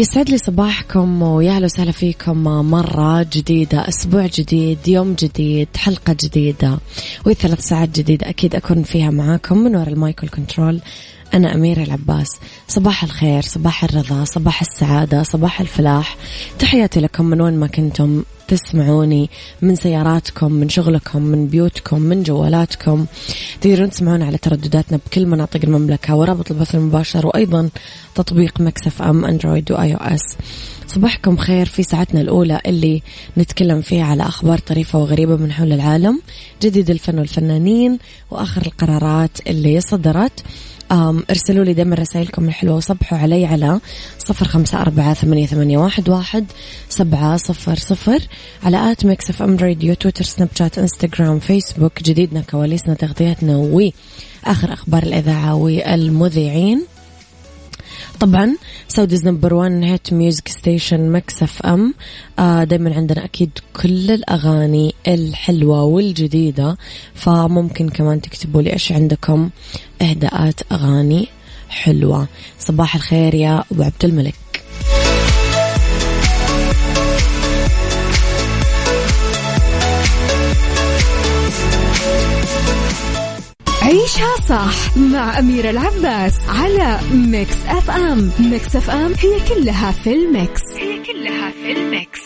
يسعد لي صباحكم ويا أهلا وسهلا فيكم. مرة جديدة أسبوع جديد يوم جديد حلقة جديدة وثلاث ساعات جديدة أكيد أكون فيها معاكم من وراء المايك والكنترول. أنا أميرة العباس. صباح الخير صباح الرضا صباح السعادة صباح الفلاح. تحياتي لكم من وين ما كنتم. تسمعوني من سياراتكم من شغلكم من بيوتكم من جوالاتكم. تقدرون تسمعون على تردداتنا بكل مناطق المملكة ورابط البث المباشر وأيضا تطبيق Mix FM Android و iOS. صباحكم خير في ساعتنا الأولى اللي نتكلم فيها على أخبار طريفة وغريبة من حول العالم جديد الفن والفنانين وآخر القرارات اللي صدرت. ارسلوا لي دائما رسائلكم الحلوة وصبحوا علي على صفر خمسة أربعة ثمانية, ثمانية واحد, واحد سبعة صفر صفر على at Mix FM Radio تويتر سناب شات إنستغرام فيسبوك جديدنا كواليسنا تغطياتنا وآخر أخبار الإذاعة والمذيعين. طبعا Saudi's number 1 hit music station Mix FM آه دايما عندنا أكيد كل الأغاني الحلوة والجديدة فممكن كمان تكتبوا لي إيش عندكم إهداءات أغاني حلوة. صباح الخير يا ابو عبد الملك. عيشها صح مع أميرة العباس على Mix FM. Mix FM هي كلها في ال mix. هي كلها في ال mix.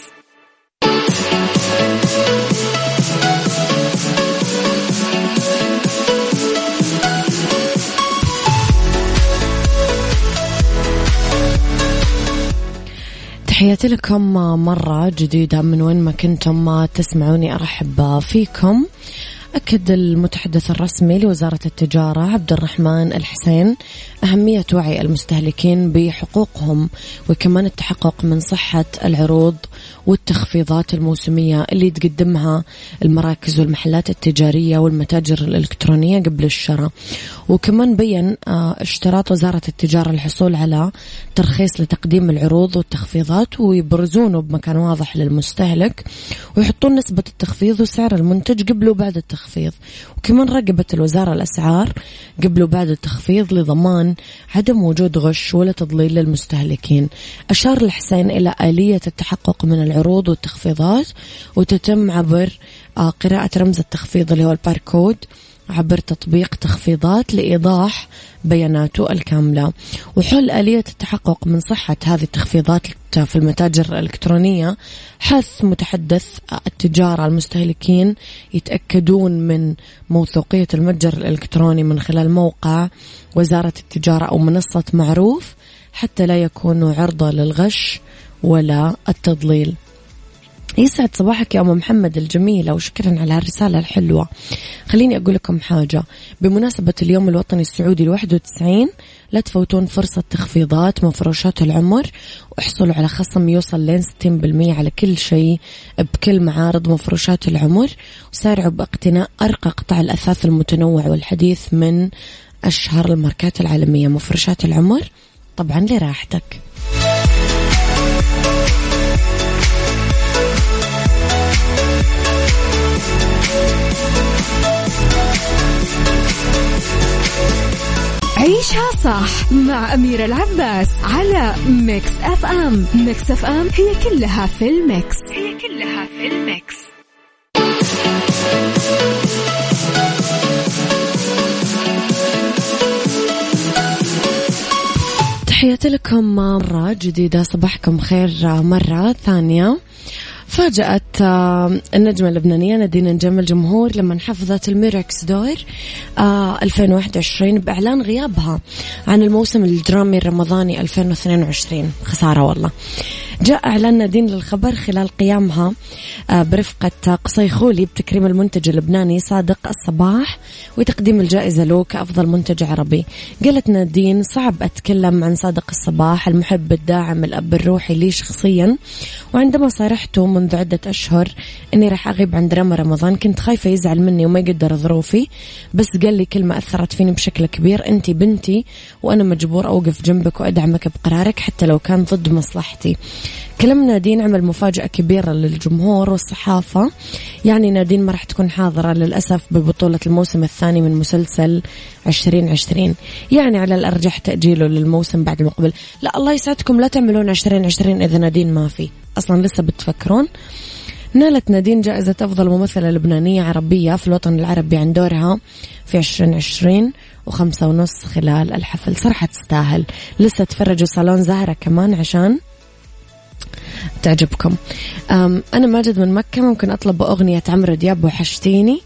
تحياتي لكم مرة جديدة. من وين ما كنتم تسمعوني أرحب فيكم. أكد المتحدث الرسمي لوزارة التجارة عبد الرحمن الحسين أهمية وعي المستهلكين بحقوقهم وكمان التحقق من صحة العروض والتخفيضات الموسمية اللي تقدمها المراكز والمحلات التجارية والمتاجر الإلكترونية قبل الشراء. وكمان بين آه، اشتراط وزارة التجارة الحصول على ترخيص لتقديم العروض والتخفيضات ويبرزونه بمكان واضح للمستهلك ويحطون نسبة التخفيض وسعر المنتج قبل وبعد التخفيض. وكمان رقبت الوزارة الأسعار قبل وبعد التخفيض لضمان عدم وجود غش ولا تضليل للمستهلكين. أشار الحسين إلى آلية التحقق من العروض والتخفيضات وتتم عبر آه، قراءة رمز التخفيض اللي هو الباركود. عبر تطبيق تخفيضات لإيضاح بياناته الكاملة. وحل آلية التحقق من صحة هذه التخفيضات في المتاجر الإلكترونية. حث متحدث التجارة المستهلكين يتأكدون من موثوقية المتجر الإلكتروني من خلال موقع وزارة التجارة أو منصة معروف حتى لا يكونوا عرضة للغش ولا التضليل. يسعد صباحك يا أم محمد الجميلة وشكرا على هالرسالة الحلوة. خليني أقول لكم حاجة. بمناسبة اليوم الوطني السعودي الواحد وتسعين لا تفوتون فرصة تخفيضات مفروشات العمر واحصلوا على خصم يوصل لين 60% على كل شيء بكل معارض مفروشات العمر وسارعوا باقتناء أرقى قطع الأثاث المتنوع والحديث من أشهر الماركات العالمية مفروشات العمر. طبعا لراحتك. عيشها صح مع أميرة العباس على Mix FM. Mix FM هي كلها في ال mix. هي كلها في ال mix. تحياتي لكم مرة جديدة صباحكم خير مرة ثانية. فاجأت آه، النجمة اللبنانية نادين نجم الجمهور لما حضرت ال Murex d'Or 2021 بإعلان غيابها عن الموسم الدرامي الرمضاني 2022 خسارة والله. جاء إعلان نادين للخبر خلال قيامها آه، برفقة قصي خولي بتكريم المنتج اللبناني صادق الصباح وتقديم الجائزة له كأفضل منتج عربي. قالت نادين صعب أتكلم عن صادق الصباح المحب الداعم الأب الروحي لي شخصيا وعندما صارحته منذ عدة أشهر أني راح أغيب عن دراما رمضان كنت خايفة يزعل مني وما يقدر ظروفي بس قال لي كلمة أثرت فيني بشكل كبير أنت بنتي وأنا مجبور أوقف جنبك وأدعمك بقرارك حتى لو كان ضد مصلحتي. كلام نادين عمل مفاجأة كبيرة للجمهور والصحافة. يعني نادين ما راح تكون حاضرة للأسف ببطولة الموسم الثاني من مسلسل عشرين عشرين. يعني على الأرجح تأجيله للموسم بعد المقبل لا الله يسعدكم. لا تعملون عشرين عشرين إذا نادين ما في. أصلا لسه بتفكرون. نالت نادين جائزة أفضل ممثلة لبنانية عربية في الوطن العربي عن دورها في عشرين عشرين وخمسة ونص خلال الحفل. صراحة تستاهل. لسه تفرجوا صالون زهرة كمان عشان تعجبكم. أنا ماجد من مكة ممكن أطلب أغنية عمرو دياب وحشتيني.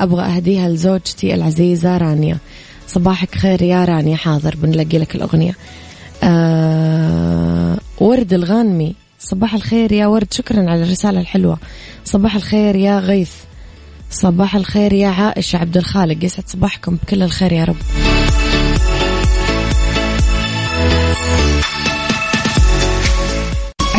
أبغى أهديها لزوجتي العزيزة رانيا. صباحك خير يا رانيا حاضر بنلاقي لك الأغنية. أه ورد الغانمي. صباح الخير يا ورد شكرا على الرسالة الحلوة. صباح الخير يا غيث. صباح الخير يا عائشة عبد الخالق. يسعد صباحكم بكل الخير يا رب.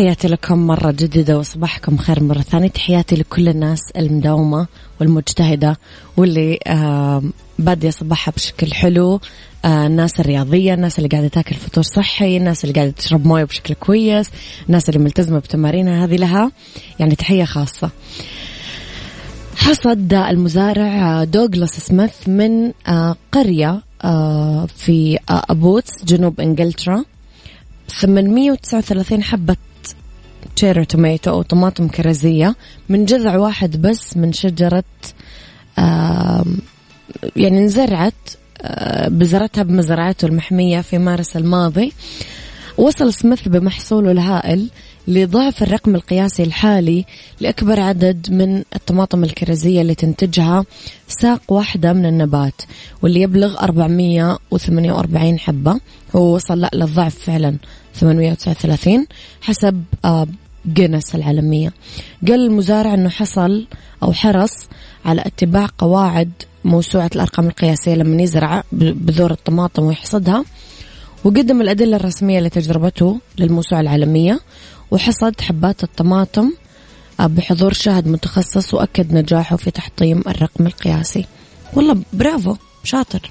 تحياتي لكم مرة جديدة وصباحكم خير مرة ثانية. تحياتي لكل الناس المداومة والمجتهدة واللي آه بادية صباحها بشكل حلو. آه الناس الرياضية الناس اللي قاعدة تاكل فطور صحي الناس اللي قاعدة تشرب موية بشكل كويس الناس اللي ملتزمة بتمارينها. هذه لها يعني تحية خاصة. حصد المزارع دوغلاس سميث من آه قرية آه في أبوتس جنوب إنجلترا. 839 حبة تشيري توميتو أو طماطم كرزية من جذع واحد بس من شجرة يعني انزرعت بذرتها بمزرعته المحمية في مارس الماضي. وصل سميث بمحصوله الهائل لضعف الرقم القياسي الحالي لأكبر عدد من الطماطم الكرزية اللي تنتجها ساق واحدة من النبات واللي يبلغ 448 حبة. هو وصل لا للضعف فعلا. 839 حسب جينيس العالمية. قال المزارع أنه حصل أو حرص على اتباع قواعد موسوعة الأرقام القياسية لما يزرع بذور الطماطم ويحصدها وقدم الأدلة الرسمية لتجربته للموسوعة العالمية وحصد حبات الطماطم بحضور شاهد متخصص وأكد نجاحه في تحطيم الرقم القياسي. والله برافو شاطر.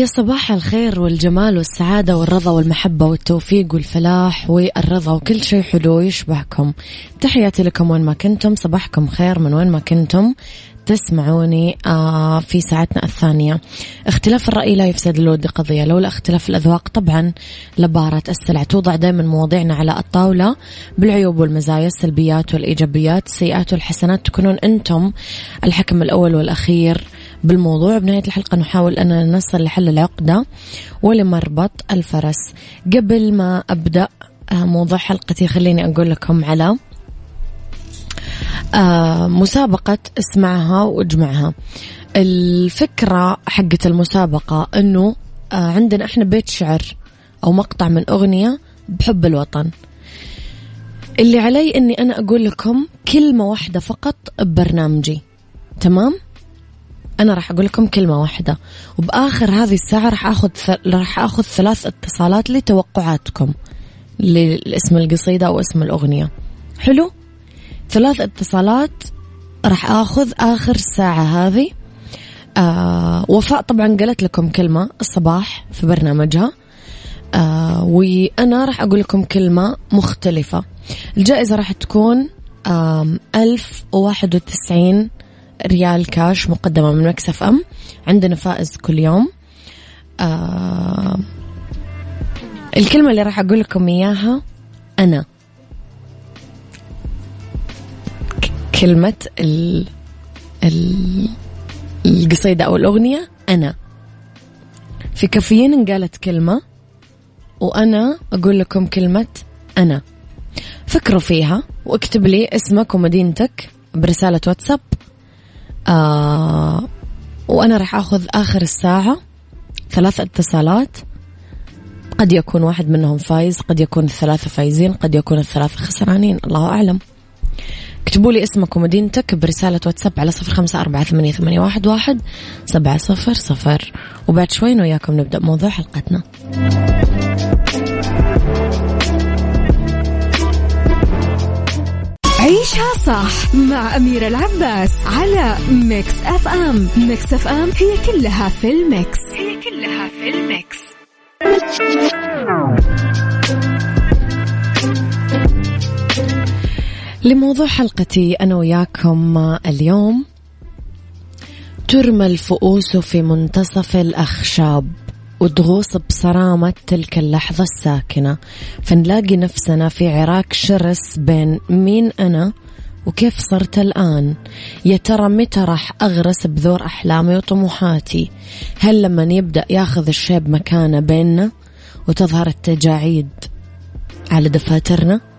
ويا صباح الخير والجمال والسعادة والرضا والمحبة والتوفيق والفلاح والرضا وكل شيء حلو يشبهكم. تحياتي لكم وين ما كنتم صباحكم خير من وين ما كنتم. تسمعوني آه في ساعتنا الثانية. اختلاف الرأي لا يفسد الود قضية لولا اختلاف الأذواق طبعا لبارة السلع. توضع دائما مواضيعنا على الطاولة بالعيوب والمزايا السلبيات والإيجابيات السيئات والحسنات. تكونون أنتم الحكم الأول والأخير بالموضوع. بنهاية الحلقة نحاول أن نصل لحل العقدة ولمربط الفرس. قبل ما أبدأ آه، موضوع حلقتي خليني أقول لكم على مسابقة اسمعها واجمعها. الفكرة حقة المسابقة إنه آه عندنا إحنا بيت شعر أو مقطع من أغنية بحب الوطن. اللي علي إني أنا أقول لكم كلمة واحدة فقط ببرنامجي. تمام؟ أنا راح أقول لكم كلمة واحدة. وبآخر هذه الساعة راح آخذ راح آخذ ثلاث اتصالات لتوقعاتكم لاسم القصيدة أو اسم الأغنية. حلو؟ ثلاث اتصالات راح آخذ آخر ساعة هذه. آه وفاء طبعا قالت لكم كلمة الصباح في برنامجها. آه وأنا راح أقول لكم كلمة مختلفة. الجائزة راح تكون ألف وواحد وتسعين ريال كاش مقدمة من مكسف أم. عندنا فائز كل يوم. آه الكلمة اللي راح أقول لكم إياها أنا. كلمة ال... ال... القصيدة أو الأغنية أنا. في كافيين قالت كلمة وأنا أقول لكم كلمة أنا. فكروا فيها واكتب لي اسمك ومدينتك برسالة واتساب. آه وأنا راح أخذ آخر الساعة ثلاث اتصالات. قد يكون واحد منهم فايز قد يكون الثلاثة فايزين قد يكون الثلاثة خسرانين الله أعلم. اكتبوا لي اسمك ومدينتك برسالة واتساب على صفر خمسة أربعة ثمانية, ثمانية واحد, واحد سبعة صفر صفر. وبعد شوي وياكم نبدأ موضوع حلقتنا. عيشها صح مع أميرة العباس على Mix FM Mix FM هي كلها في ال mix. هي كلها في ال mix. لموضوع حلقتي أنا وياكم اليوم. ترمى الفؤوس في منتصف الأخشاب وتغوص بصرامة تلك اللحظة الساكنة. فنلاقي نفسنا في عراك شرس بين مين أنا وكيف صرت الآن. يا ترى متى راح أغرس بذور أحلامي وطموحاتي؟ هل لما يبدأ ياخذ الشيب مكانه بيننا وتظهر التجاعيد على دفاترنا؟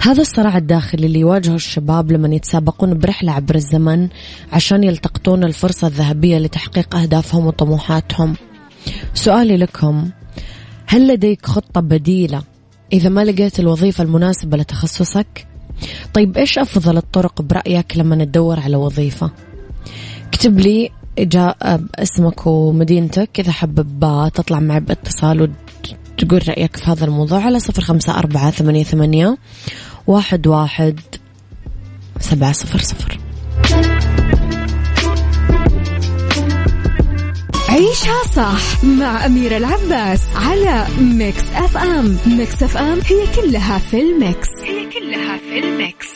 هذا الصراع الداخلي اللي يواجهه الشباب لما يتسابقون برحلة عبر الزمن عشان يلتقطون الفرصة الذهبية لتحقيق أهدافهم وطموحاتهم سؤالي لكم هل لديك خطة بديلة إذا ما لقيت الوظيفة المناسبة لتخصصك؟ طيب إيش أفضل الطرق برأيك لما تدور على وظيفة؟ اكتب لي جاء اسمك ومدينتك إذا حابب تطلع معي باتصال وتقول رأيك في هذا الموضوع على صفر خمسة أربعة ثمانية, ثمانية واحد واحد سبعة صفر صفر. عيشها صح مع أميرة العباس على Mix FM. Mix FM هي كلها في ال mix. هي كلها في ال mix.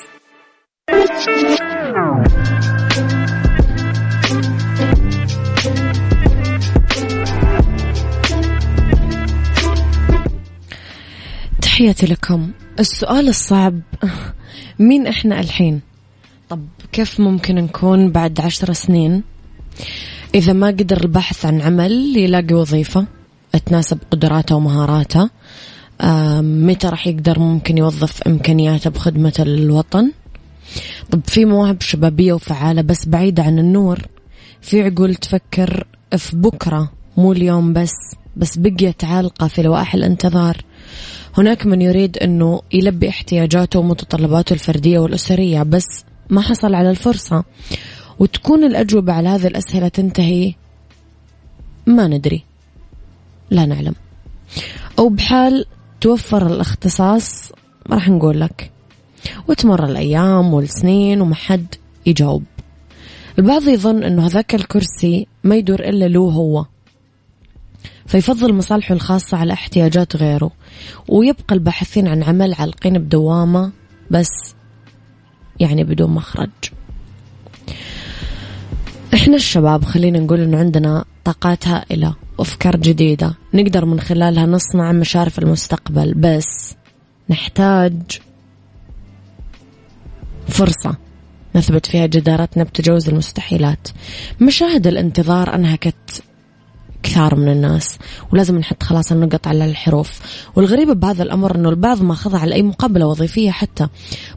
تحياتي لكم. السؤال الصعب مين إحنا الحين؟ طب كيف ممكن نكون بعد عشر سنين؟ إذا ما قدر البحث عن عمل يلاقي وظيفة تناسب قدراته ومهاراته. متى راح يقدر ممكن يوظف إمكانياته بخدمة الوطن؟ طب في مواهب شبابية وفعالة بس بعيدة عن النور. في عقول تفكر في بكرة مو اليوم بس بس بقيت عالقة في لوائح الانتظار. هناك من يريد أنه يلبي احتياجاته ومتطلباته الفردية والأسرية بس ما حصل على الفرصة. وتكون الأجوبة على هذه الأسئلة تنتهي ما ندري. لا نعلم. أو بحال توفر الاختصاص ما راح نقول لك. وتمر الأيام والسنين وما حد يجاوب. البعض يظن أنه هذاك الكرسي ما يدور إلا له هو. فيفضل مصالحه الخاصة على احتياجات غيره ويبقى الباحثين عن عمل عالقين بدوامة بس يعني بدون مخرج. إحنا الشباب خلينا نقول إنه عندنا طاقات هائلة وافكار جديدة نقدر من خلالها نصنع مشارف المستقبل بس نحتاج فرصة نثبت فيها جدارتنا بتجاوز المستحيلات. مشاهد الانتظار أنهكت. كثار من الناس ولازم نحط خلاص النقط على الحروف. والغريب بهذا الأمر أنه البعض ما خضع لأي مقابلة وظيفية حتى.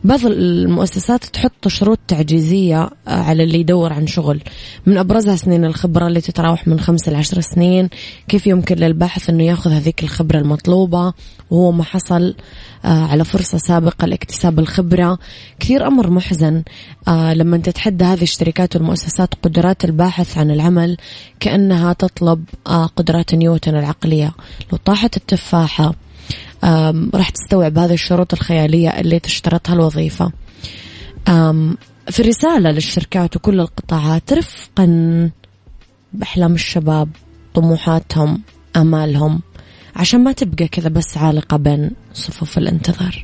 بعض المؤسسات تحط شروط تعجيزية على اللي يدور عن شغل. من أبرزها سنين الخبرة اللي تتراوح من خمس لعشر سنين. كيف يمكن للباحث أنه يأخذ هذيك الخبرة المطلوبة؟ وهو ما حصل آه، على فرصة سابقة لاكتساب الخبرة. كثير أمر محزن آه، لما تتحدى هذه الشركات والمؤسسات قدرات الباحث عن العمل كأنها تطلب آه، قدرات نيوتن العقلية. لو طاحت التفاحة راح تستوعب هذه الشروط الخيالية اللي تشترطها الوظيفة. في رسالة للشركات وكل القطاعات رفقا بأحلام الشباب طموحاتهم آمالهم عشان ما تبقى كذا بس عالقة بين صفوف الانتظار.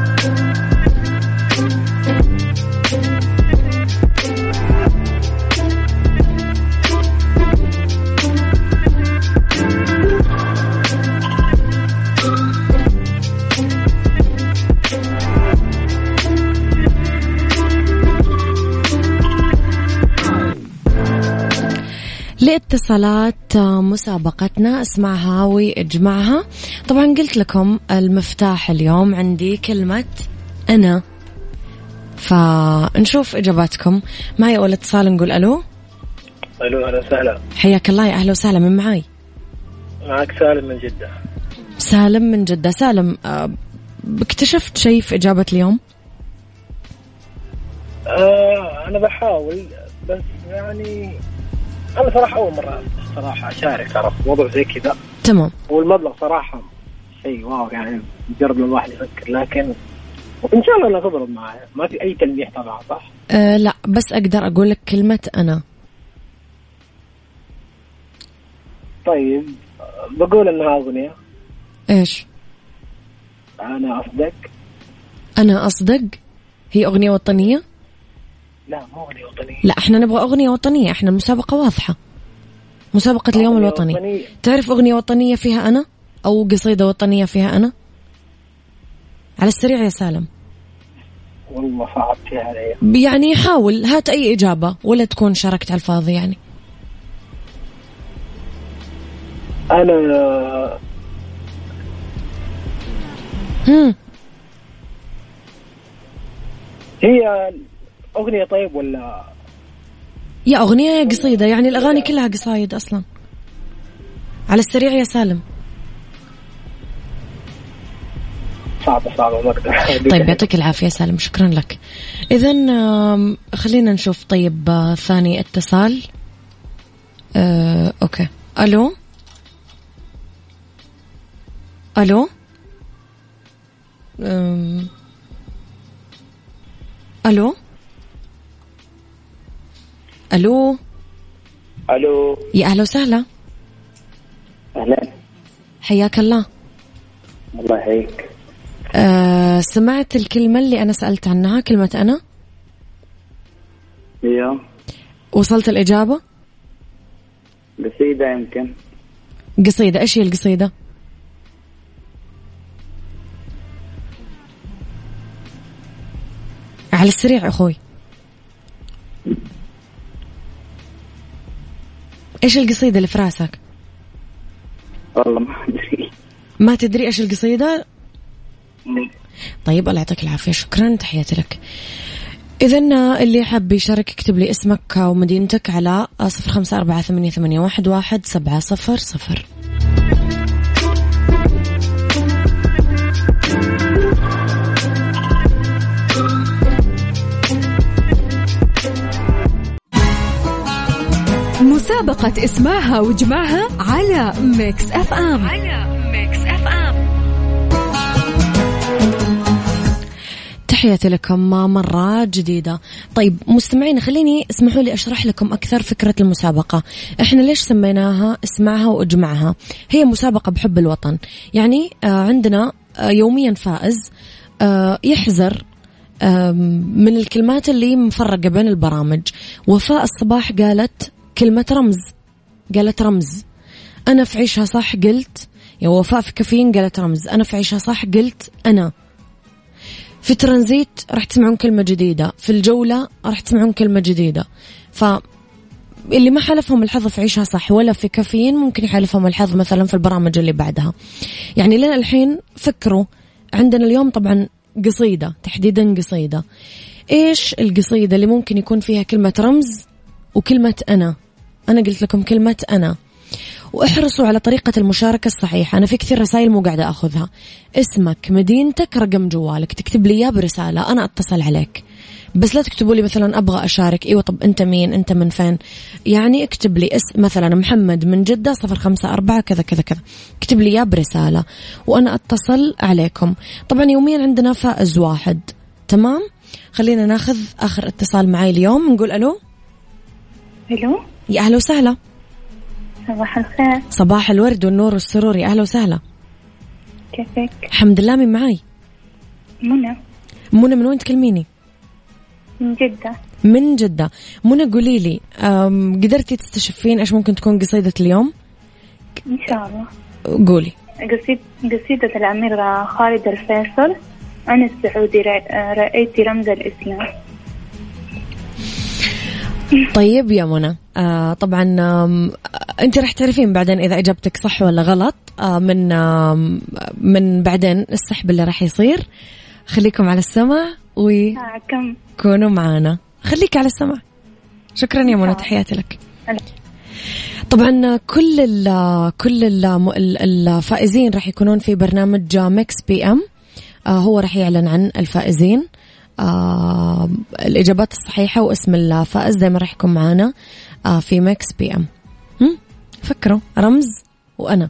لاتصالات مسابقتنا. اسمعها واجمعها طبعا قلت لكم المفتاح اليوم عندي كلمة أنا. فنشوف إجاباتكم. معي أول اتصال نقول ألو. ألو أهلا وسهلا. حياك الله يا أهلا وسهلا. من معاي؟ معك سالم من جدة. سالم من جدة. سالم آه، اكتشفت شيء في إجابة اليوم؟ آه أنا بحاول بس يعني أنا صراحة أول مرة صراحة أشارك عرفت؟ موضوع زي كذا. تمام. والمبلغ صراحة شيء واو يعني مجرد ما الواحد يفكر لكن وإن شاء الله انها تضرب معايا ما في أي تلميح طبعا صح؟ أه لا بس أقدر أقول لك كلمة أنا. طيب بقول انها أغنية. إيش؟ أنا أصدق. أنا أصدق؟ هي أغنية وطنية؟ لا مو اغنيه وطنيه لا إحنا نبغى أغنية وطنية إحنا المسابقه واضحة. مسابقة اليوم الوطني. وطنية. تعرف أغنية وطنية فيها أنا؟ أو قصيدة وطنية فيها أنا؟ على السريع يا سالم. والله صعب فيها علي يعني حاول هات أي إجابة ولا تكون شاركت على الفاضي يعني. أنا هم. هي أغنية طيب ولا؟ يا أغنية يا قصيدة يعني الأغاني كلها قصايد أصلا. على السريع يا سالم. صعبة صعبة ما أقدر. طيب يعطيك العافية سالم شكرا لك. إذا خلينا نشوف طيب آه، ثاني اتصال. أه، أوكي. ألو؟ ألو؟ ألو؟ ألو؟ ألو. يا أهلا وسهلا. أهلا. حياك الله. الله يحييك. أه سمعت الكلمة اللي أنا سألت عنها كلمة أنا؟ إيوه. وصلت الإجابة؟ قصيدة يمكن. قصيدة. إيش هي القصيدة؟ على السريع أخوي. إيش القصيدة اللي في رأسك؟ والله ما ادري ما تدري إيش القصيدة؟ طيب الله يعطيك العافية. شكرا تحياتي لك. إذا اللي حاب يشارك يكتب لي اسمك ومدينتك على صفر خمسة أربعة ثمانية, ثمانية واحد, واحد سبعة صفر صفر. مسابقة اسمعها واجمعها على Mix FM. على Mix FM. تحياتي لكم مرة جديدة. طيب مستمعين خليني اسمحوا لي أشرح لكم أكثر فكرة المسابقة. إحنا ليش سميناها اسمعها وأجمعها؟ هي مسابقة بحب الوطن. يعني آه عندنا آه يوميا فائز آه يحزر من الكلمات اللي مفرقة بين البرامج. وفاء الصباح قالت كلمة رمز. قالت رمز. أنا في عيشها صح؟ قلت. يا وفاء في كافيين؟ قالت رمز. أنا في عيشها صح؟ قلت. أنا. في ترانزيت راح تسمعون كلمة جديدة. في الجولة راح تسمعون كلمة جديدة. ف اللي ما حالفهم الحظ في عيشها صح ولا في كافيين ممكن يحالفهم الحظ مثلا في البرامج اللي بعدها. يعني لنا الحين فكروا. عندنا اليوم طبعا قصيدة تحديدا قصيدة. إيش القصيدة اللي ممكن يكون فيها كلمة رمز وكلمة أنا؟ أنا قلت لكم كلمة أنا. واحرصوا على طريقة المشاركة الصحيحة. أنا في كثير رسائل مو قاعدة أخذها. اسمك مدينتك رقم جوالك. تكتب لي إياه برسالة. أنا أتصل عليك. بس لا تكتبوا لي مثلا أبغى أشارك. إيوه طب أنت مين؟ أنت من فين؟ يعني اكتب لي اسم مثلا محمد من جدة صفر خمسة أربعة كذا كذا كذا. اكتب لي إياه برسالة. وأنا أتصل عليكم. طبعا يوميا عندنا فائز واحد. تمام؟ خلينا ناخذ آخر اتصال معي اليوم. نقول ألو؟ ألو؟ يا أهلا وسهلا. صباح الخير. صباح الورد والنور والسرور يا أهلا وسهلا. كيفك؟ الحمد لله من معاي؟ منى. منى من وين تكلميني؟ من جدة. من جدة. منى قولي لي قدرتي تستشفين إيش ممكن تكون قصيدة اليوم؟ إن شاء الله. قولي. قصيد قصيدة الأمير خالد الفيصل أنا السعودي رأيت رمز الإسلام. طيب يا منى. آه طبعا آه أنت راح تعرفين بعدين إذا إجابتك صح ولا غلط. آه من آه من بعدين السحب اللي راح يصير. خليكم على السمع وكونوا معانا. خليك على السمع شكرا يا منى تحياتي لك. طبعا كل ال كل ال الفائزين راح يكونون في برنامج Mix PM. آه هو راح يعلن عن الفائزين. آه الإجابات الصحيحة واسم الفائز دائما راح يكون معانا آه في Mix PM. فكروا رمز وأنا.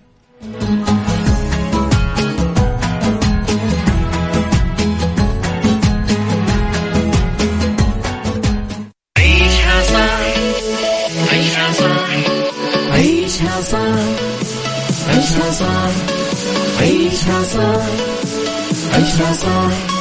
عيشها صح عيشها صح عيشها صح عيشها صح عيشها صح عيشها صح.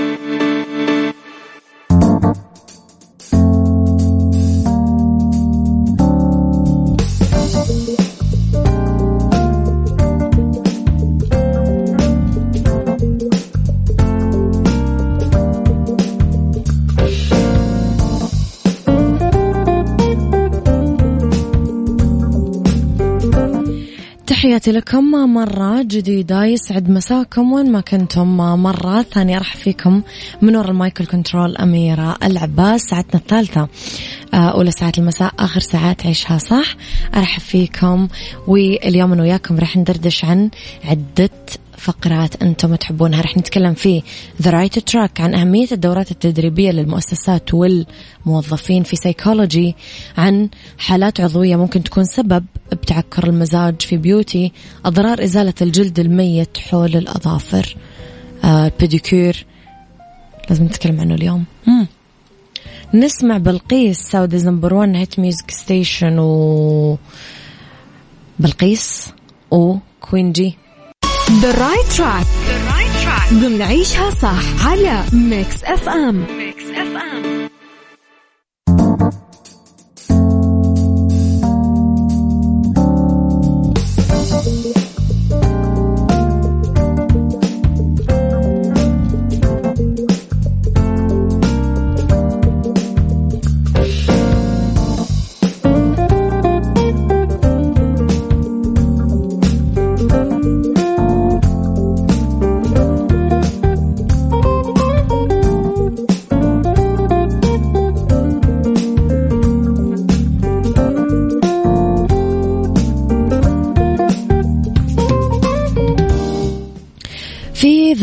تحياتي لكم. مرة جديدة يسعد مساكم وين ما كنتم. مرة ثانية راح فيكم من وراء ال mic وال control أميرة العباس ساعتنا الثالثة. آه، أولى ساعات المساء آخر ساعات عيشها صح؟ أرحب فيكم. واليوم أنا وياكم راح ندردش عن عدة فقرات أنتم تحبونها. رح نتكلم في The Right Track عن أهمية الدورات التدريبية للمؤسسات والموظفين في سيكولوجي عن حالات عضوية ممكن تكون سبب بتعكر المزاج في beauty أضرار إزالة الجلد الميت حول الأظافر آه ال pedicure. لازم نتكلم عنه اليوم. مم. نسمع بلقيس Saudi's number 1 hit music station و بلقيس وكوين جي The Right Track ضمن عيشها صح على Mix FM ميكس اف ام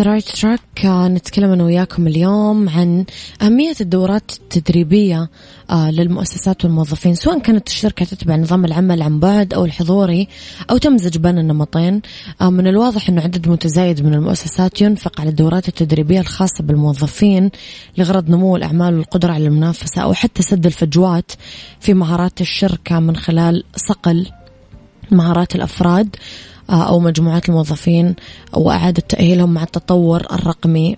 رايت تراك نتكلم أنا وياكم اليوم عن أهمية الدورات التدريبية آه، للمؤسسات والموظفين سواء كانت الشركة تتبع نظام العمل عن بعد أو الحضوري أو تمزج بين النمطين. آه، من الواضح أنه عدد متزايد من المؤسسات ينفق على الدورات التدريبية الخاصة بالموظفين لغرض نمو الأعمال والقدرة على المنافسة أو حتى سد الفجوات في مهارات الشركة من خلال صقل مهارات الأفراد. آه، أو مجموعات الموظفين وإعادة تأهيلهم مع التطور الرقمي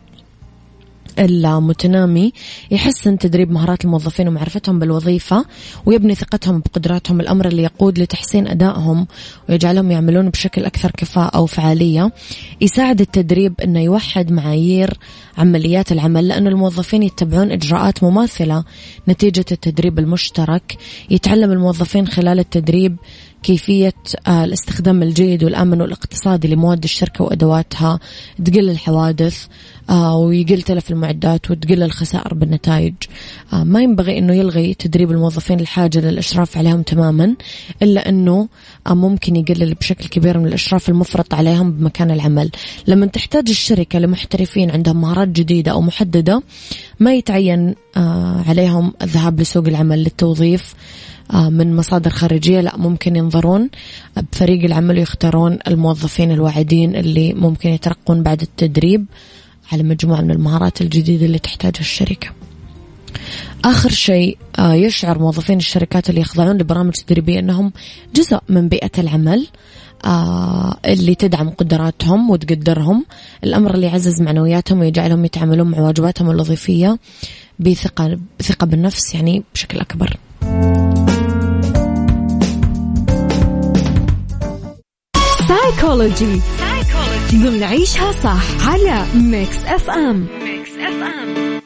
المتنامي. يحسن تدريب مهارات الموظفين ومعرفتهم بالوظيفة ويبني ثقتهم بقدراتهم. الأمر اللي يقود لتحسين أدائهم ويجعلهم يعملون بشكل أكثر كفاءة وفعالية يساعد التدريب أنه يوحد معايير عمليات العمل لأن الموظفين يتبعون إجراءات مماثلة نتيجة التدريب المشترك. يتعلم الموظفين خلال التدريب كيفية آه، الاستخدام الجيد والآمن والاقتصادي لمواد الشركة وأدواتها. تقل الحوادث آه، ويقل تلف المعدات وتقل الخسائر بالنتائج. آه، ما ينبغي أنه يلغي تدريب الموظفين الحاجة للإشراف عليهم تماما إلا أنه ممكن يقلل بشكل كبير من الإشراف المفرط عليهم بمكان العمل. لما تحتاج الشركة لمحترفين عندهم مهارات جديدة أو محددة ما يتعين عليهم الذهاب لسوق العمل للتوظيف. من مصادر خارجية لا ممكن ينظرون بفريق العمل ويختارون الموظفين الواعدين اللي ممكن يترقون بعد التدريب على مجموعة من المهارات الجديدة اللي تحتاجها الشركة آخر شيء آه، يشعر موظفين الشركات اللي يخضعون لبرامج تدريبية أنهم جزء من بيئة العمل آه اللي تدعم قدراتهم وتقدرهم الأمر اللي يعزز معنوياتهم ويجعلهم يتعاملون مع واجباتهم الوظيفية بثقة بثقة بالنفس يعني بشكل أكبر. سايكولوجي ضمن عيشها صح على Mix FM Mix FM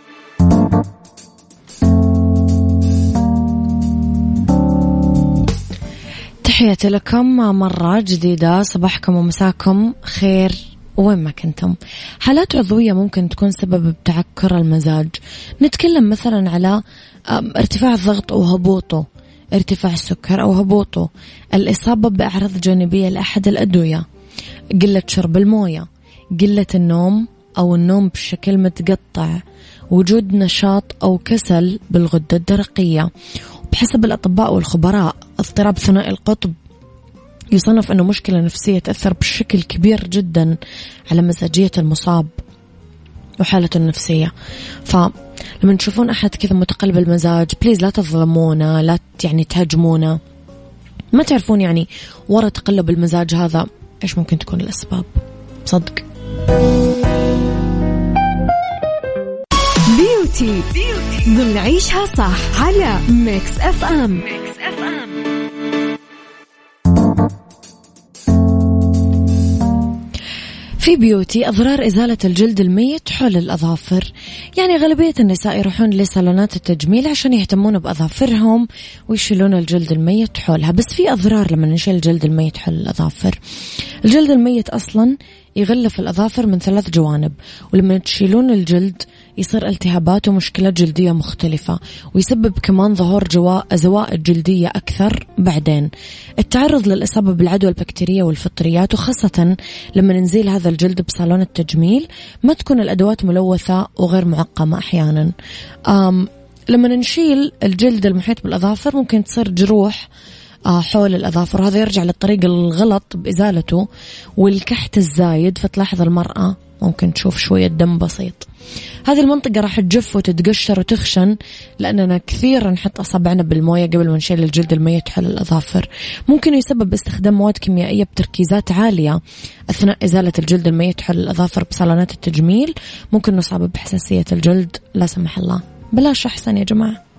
تحياتي لكم مرة جديدة صباحكم ومساكم خير وين ما كنتم. حالات عضوية ممكن تكون سبب بتعكر المزاج. نتكلم مثلا على ارتفاع الضغط وهبوطه. ارتفاع السكر أو هبوطه. الإصابة بأعراض جانبية لأحد الأدوية. قلة شرب الموية. قلة النوم أو النوم بشكل متقطع. وجود نشاط أو كسل بالغدة الدرقية. بحسب الأطباء والخبراء اضطراب ثنائي القطب يصنف أنه مشكلة نفسية تأثر بشكل كبير جدا على مزاجية المصاب. وحالته النفسية. فلما تشوفون أحد كذا متقلب المزاج please لا تظلمونا لا يعني تهاجمونا ما تعرفون يعني ورا تقلب المزاج هذا إيش ممكن تكون الأسباب. صدق. beauty, beauty. ضمن عيشها صح على Mix FM Mix FM في بيوتي أضرار إزالة الجلد الميت حول الأظافر. يعني غالبية النساء يروحون لصالونات التجميل عشان يهتمون بأظافرهم ويشيلون الجلد الميت حولها. بس في أضرار لما نشيل الجلد الميت حول الأظافر. الجلد الميت أصلا يغلف الأظافر من ثلاث جوانب ولما تشيلون الجلد يصير التهابات ومشكلات جلدية مختلفة ويسبب كمان ظهور جواء زوائد جلدية أكثر بعدين. التعرض للإصابة بالعدوى البكتيرية والفطريات وخاصة لما نزيل هذا الجلد بصالون التجميل ما تكون الأدوات ملوثة وغير معقمة أحيانا. لما نشيل الجلد المحيط بالأظافر ممكن تصير جروح آه، حول الأظافر. وهذا يرجع للطريق الغلط بإزالته والكحت الزايد. فتلاحظ المرأة ممكن تشوف شوية دم بسيط. هذه المنطقة راح تجف وتتقشر وتخشن لأننا كثير نحط أصابعنا بالموية قبل ما نشيل الجلد الميت حول الأظافر. ممكن يسبب استخدام مواد كيميائية بتركيزات عالية أثناء إزالة الجلد الميت حول الأظافر بصالونات التجميل. ممكن نصاب بحساسية الجلد لا سمح الله. بلاش أحسن يا جماعة.